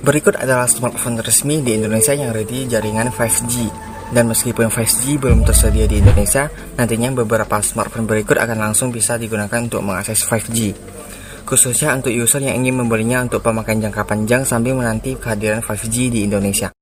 Berikut adalah smartphone resmi di Indonesia yang ready jaringan 5G. Dan meskipun 5G belum tersedia di Indonesia, nantinya beberapa smartphone berikut akan langsung bisa digunakan untuk mengakses 5G. Khususnya untuk user yang ingin membelinya untuk pemakaian jangka panjang sambil menanti kehadiran 5G di Indonesia.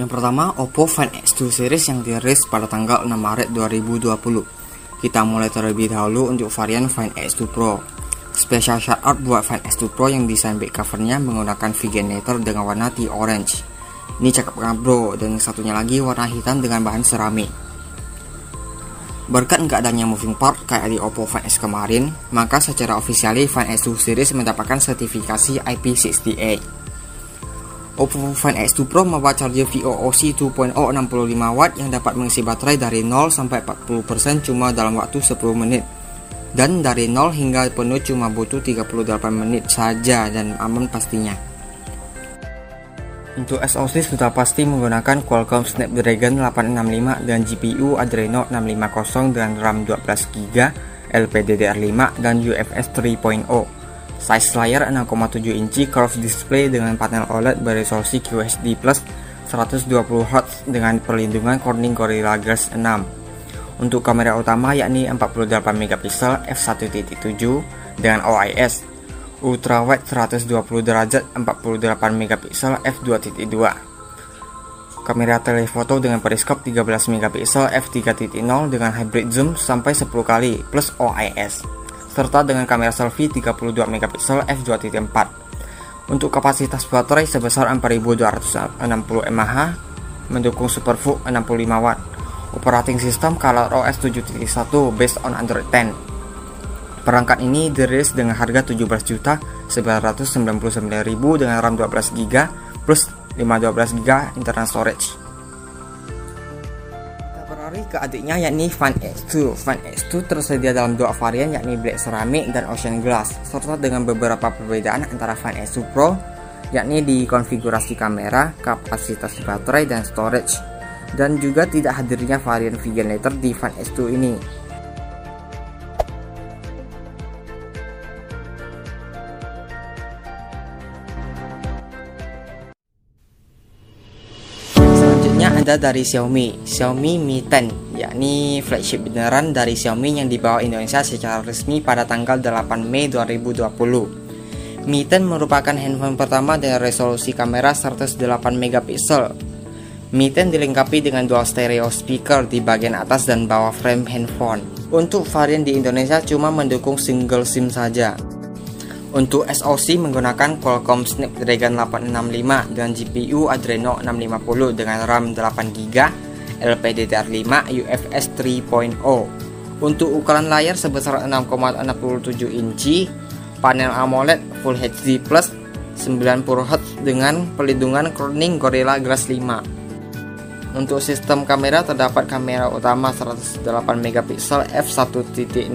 Yang pertama, Oppo Find X2 series yang dirilis pada tanggal 6 Maret 2020. Kita mulai terlebih dahulu untuk varian Find X2 Pro. Special shoutout buat Find X2 Pro yang desain back covernya menggunakan Vigenator dengan warna tea orange. Ini cakep banget bro, dan satunya lagi warna hitam dengan bahan seramik. Berkat nggak adanya moving part kayak di Oppo Find X kemarin, maka secara ofisiali Find X2 series mendapatkan sertifikasi IP68. Oppo Find X2 Pro membawa charger VOOC 2.0 65W yang dapat mengisi baterai dari 0 sampai 40% cuma dalam waktu 10 menit dan dari 0 hingga penuh cuma butuh 38 menit saja dan aman pastinya. Untuk SoC sudah pasti menggunakan Qualcomm Snapdragon 865 dan GPU Adreno 650 dengan RAM 12GB, LPDDR5 dan UFS 3.0. Size layar 6,7 inci curved display dengan panel OLED beresolusi QHD+ 120Hz dengan perlindungan Corning Gorilla Glass 6 untuk kamera utama yakni 48 megapiksel f1.7 dengan OIS, ultrawide 120 derajat 48 megapiksel f2.2. Kamera telefoto dengan periskop 13 megapiksel f3.0 dengan hybrid zoom sampai 10 kali plus OIS serta dengan kamera selfie 32 megapiksel f2.4. Untuk kapasitas baterai sebesar 4260 mAh mendukung SuperVOOC 65 watt operating system ColorOS 7.1 based on Android 10. Perangkat ini dirilis dengan harga 17.999.000 dengan RAM 12GB plus 512GB internal storage. Kita beralih ke adiknya yakni Fan X2. Fan X2 tersedia dalam dua varian yakni Black Ceramic dan Ocean Glass serta dengan beberapa perbedaan antara Fan X2 Pro yakni di konfigurasi kamera, kapasitas baterai, dan storage dan juga tidak hadirnya varian letter di Fan S2 ini. Selanjutnya ada dari Xiaomi, Xiaomi Mi 10, yakni flagship beneran dari Xiaomi yang dibawa Indonesia secara resmi pada tanggal 8 Mei 2020. Mi 10 merupakan handphone pertama dengan resolusi kamera 108 megapiksel Mi 10 dilengkapi dengan dual stereo speaker di bagian atas dan bawah frame handphone. Untuk varian di Indonesia cuma mendukung single SIM saja. Untuk SoC menggunakan Qualcomm Snapdragon 865 dan GPU Adreno 650 dengan RAM 8GB, LPDDR5, UFS 3.0. Untuk ukuran layar sebesar 6,67 inci, panel AMOLED Full HD Plus 90Hz dengan pelindungan Corning Gorilla Glass 5. Untuk sistem kamera terdapat kamera utama 108 megapiksel f1.69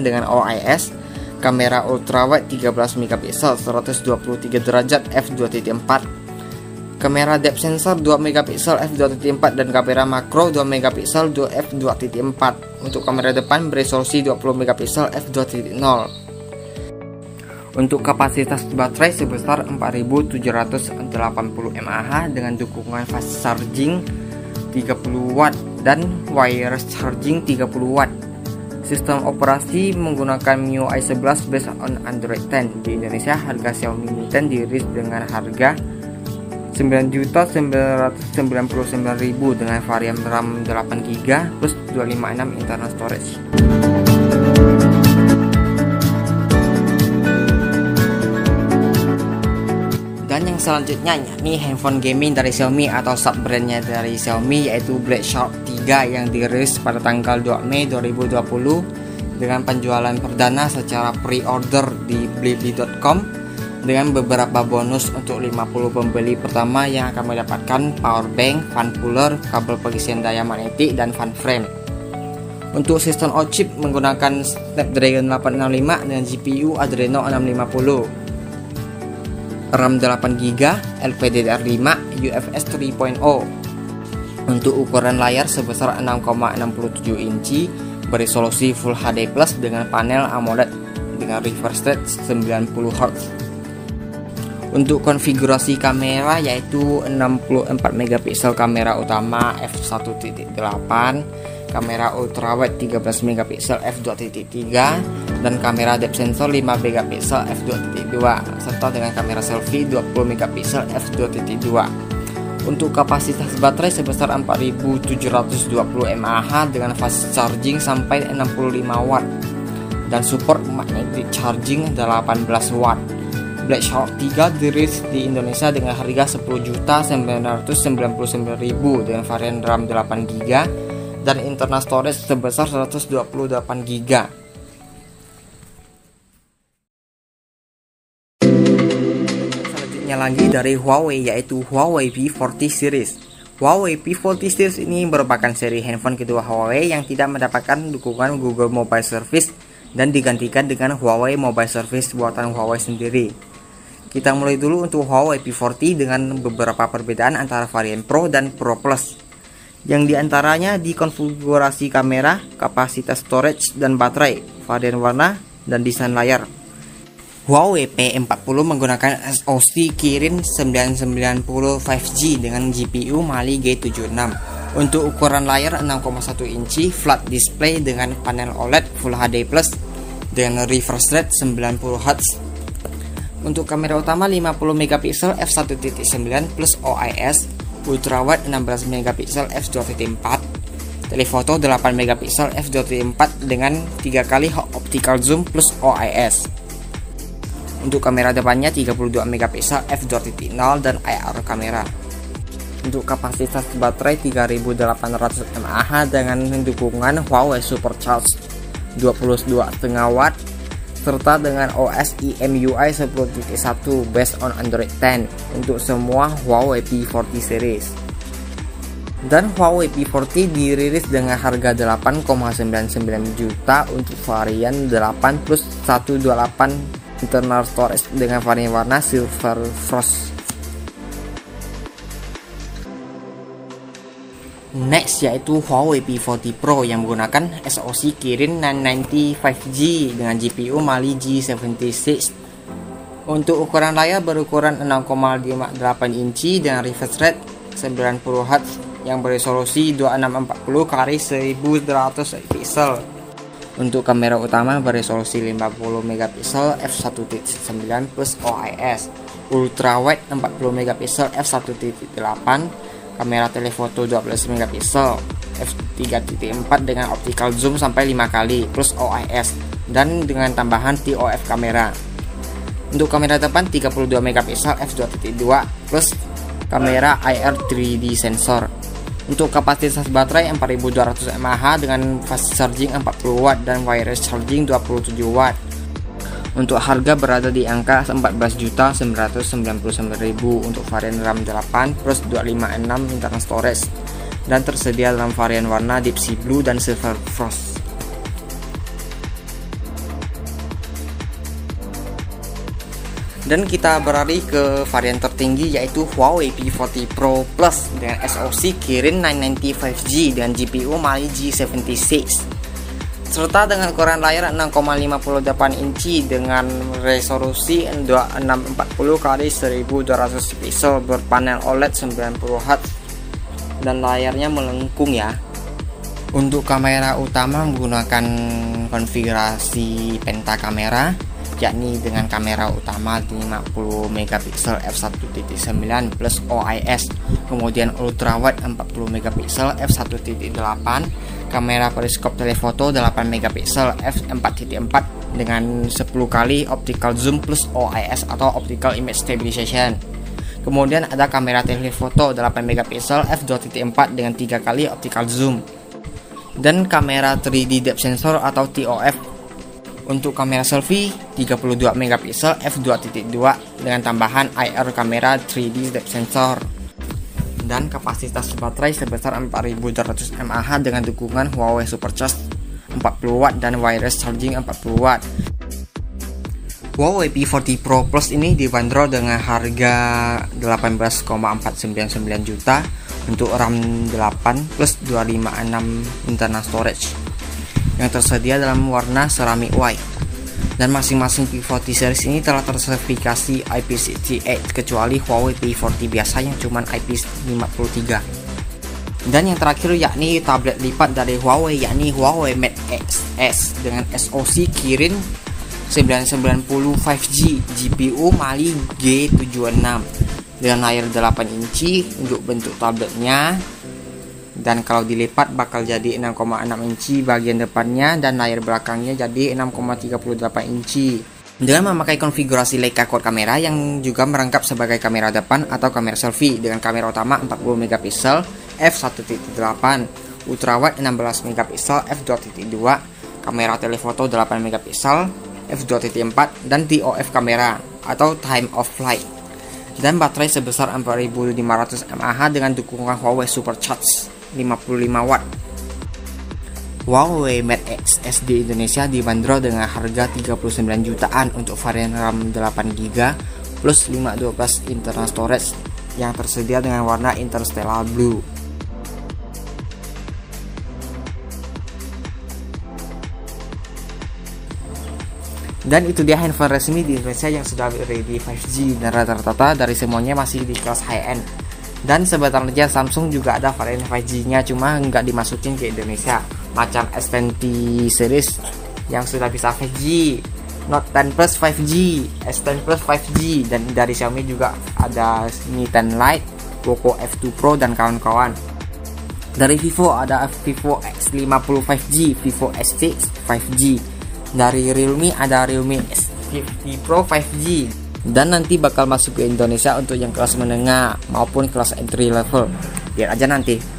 dengan OIS, kamera ultrawide 13 megapiksel 123 derajat f2.4, kamera depth sensor 2 megapiksel f2.4 dan kamera makro 2 megapiksel f2.4. Untuk kamera depan beresolusi 20 megapiksel f2.0. Untuk kapasitas baterai sebesar 4780 mAh dengan dukungan fast charging 30 watt dan wireless charging 30 watt. Sistem operasi menggunakan MIUI 11 based on Android 10. Di Indonesia harga Xiaomi Mi 10 dirilis dengan harga 9.999.000 dengan varian RAM 8GB plus 256 internal storage. Dan yang selanjutnya yakni handphone gaming dari Xiaomi atau sub brandnya dari Xiaomi yaitu Black Shark 3 yang dirilis pada tanggal 2 Mei 2020 dengan penjualan perdana secara pre-order di blibli.com dengan beberapa bonus untuk 50 pembeli pertama yang akan mendapatkan power bank, fan cooler, kabel pengisian daya magnetik, dan fan frame. Untuk sistem on chip menggunakan Snapdragon 865 dengan GPU Adreno 650 RAM 8GB, LPDDR5, UFS 3.0. Untuk ukuran layar sebesar 6,67 inci beresolusi Full HD Plus dengan panel AMOLED dengan refresh rate 90 Hz. Untuk konfigurasi kamera yaitu 64 megapiksel kamera utama f1.8, kamera ultrawide 13 megapiksel f2.3 dan kamera depth sensor 5 megapiksel f2.2 serta dengan kamera selfie 20 megapiksel f2.2. Untuk kapasitas baterai sebesar 4720 mAh dengan fast charging sampai 65 watt dan support magnetic charging 18 watt. Black Shark 3 dirilis di Indonesia dengan harga 10.999.000 dengan varian RAM 8GB dan internal storage sebesar 128GB. Selanjutnya lagi dari Huawei yaitu Huawei P40 series. Huawei P40 series ini merupakan seri handphone kedua Huawei yang tidak mendapatkan dukungan Google Mobile Service dan digantikan dengan Huawei Mobile Service buatan Huawei sendiri. Kita mulai dulu untuk Huawei P40 dengan beberapa perbedaan antara varian Pro dan Pro Plus. Yang di antaranya di konfigurasi kamera, kapasitas storage dan baterai, varian warna, dan desain layar. Huawei P40 menggunakan SoC Kirin 990 5G dengan GPU Mali G76. Untuk ukuran layar 6,1 inci flat display dengan panel OLED Full HD Plus dengan refresh rate 90 Hz untuk kamera utama 50 megapiksel f1.9 plus OIS, ultrawide 16 megapiksel f2.4, telefoto 8 megapiksel f2.4 dengan 3 kali optical zoom plus OIS. Untuk kamera depannya 32 megapiksel f2.0 dan IR kamera. Untuk kapasitas baterai 3800 mAh dengan dukungan Huawei Supercharge 22,5 watt serta dengan OS EMUI 10.1 based on Android 10 untuk semua Huawei P40 series. Dan Huawei P40 dirilis dengan harga 8,99 juta untuk varian 8 plus 128 internal storage dengan varian warna Silver Frost. Next yaitu Huawei P40 Pro yang menggunakan SoC Kirin 990 5G dengan GPU Mali G76. Untuk ukuran layar berukuran 6,58 inci dengan refresh rate 90 Hz yang beresolusi 2640 x 1200 pixel. Untuk kamera utama beresolusi 50 megapiksel f1.9 plus OIS, ultrawide 40 megapiksel f1.8 kamera telefoto 12 megapiksel f3.4 dengan optical zoom sampai 5 kali plus OIS dan dengan tambahan TOF kamera. Untuk kamera depan 32 megapiksel f2.2 plus kamera IR 3D sensor. Untuk kapasitas baterai 4200 mAh dengan fast charging 40 watt dan wireless charging 27 watt. Untuk harga berada di angka 14.999.000 untuk varian RAM 8 plus 256 internal storage dan tersedia dalam varian warna Deep Sea Blue dan Silver Frost. Dan kita beralih ke varian tertinggi yaitu Huawei P40 Pro Plus dengan SoC Kirin 990 5G dan GPU Mali G76 serta dengan ukuran layar 6,58 inci dengan resolusi 2640 x 1200 pixel berpanel OLED 90 Hz dan layarnya melengkung ya. Untuk kamera utama menggunakan konfigurasi penta kamera yakni dengan kamera utama 50 megapiksel f1.9 plus OIS kemudian ultrawide 40 megapiksel f1.8 kamera periskop telefoto 8 megapiksel f4.4 dengan 10 kali optical zoom plus OIS atau optical image stabilization. Kemudian ada kamera telefoto 8 megapiksel f2.4 dengan 3 kali optical zoom. Dan kamera 3D depth sensor atau TOF untuk kamera selfie 32 megapiksel f2.2 dengan tambahan IR kamera 3D depth sensor dan kapasitas baterai sebesar 4200 mAh dengan dukungan Huawei Supercharge 40 watt dan wireless charging 40 watt. Huawei P40 Pro Plus ini dibanderol dengan harga 18,499 juta untuk RAM 8 plus 256 internal storage yang tersedia dalam warna ceramic white. dan masing-masing P40 series ini telah tersertifikasi IP68 kecuali Huawei P40 biasa yang cuma IP53 dan yang terakhir yakni tablet lipat dari Huawei yakni Huawei Mate X dengan SoC Kirin 990 5G GPU Mali G76 dengan layar 8 inci untuk bentuk tabletnya dan kalau dilipat bakal jadi 6,6 inci bagian depannya dan layar belakangnya jadi 6,38 inci. Dengan memakai konfigurasi Leica Quad kamera yang juga merangkap sebagai kamera depan atau kamera selfie dengan kamera utama 40 megapiksel f1.8 ultrawide 16 megapiksel f2.2 kamera telephoto 8 megapiksel f2.4 dan TOF kamera atau time of flight. Dan baterai sebesar 4500 mAh dengan dukungan Huawei Supercharge 55 watt. Huawei Mate X S di Indonesia dibanderol dengan harga 39 jutaan untuk varian RAM 8GB plus 512 internal storage yang tersedia dengan warna Interstellar Blue. Dan itu dia handphone resmi di Indonesia yang sudah ready 5G dan rata-rata dari semuanya masih di kelas high end. Dan sebenarnya Samsung juga ada varian 5G-nya cuma nggak dimasukin ke Indonesia. Macam S20 series yang sudah bisa 5G, Note 10 Plus 5G, S10 Plus 5G dan dari Xiaomi juga ada Mi 10 Lite, Poco F2 Pro dan kawan-kawan. Dari Vivo ada Vivo X50 5G, Vivo S6 5G, dari Realme ada Realme S50 Pro 5G dan nanti bakal masuk ke Indonesia untuk yang kelas menengah maupun kelas entry level. Lihat aja nanti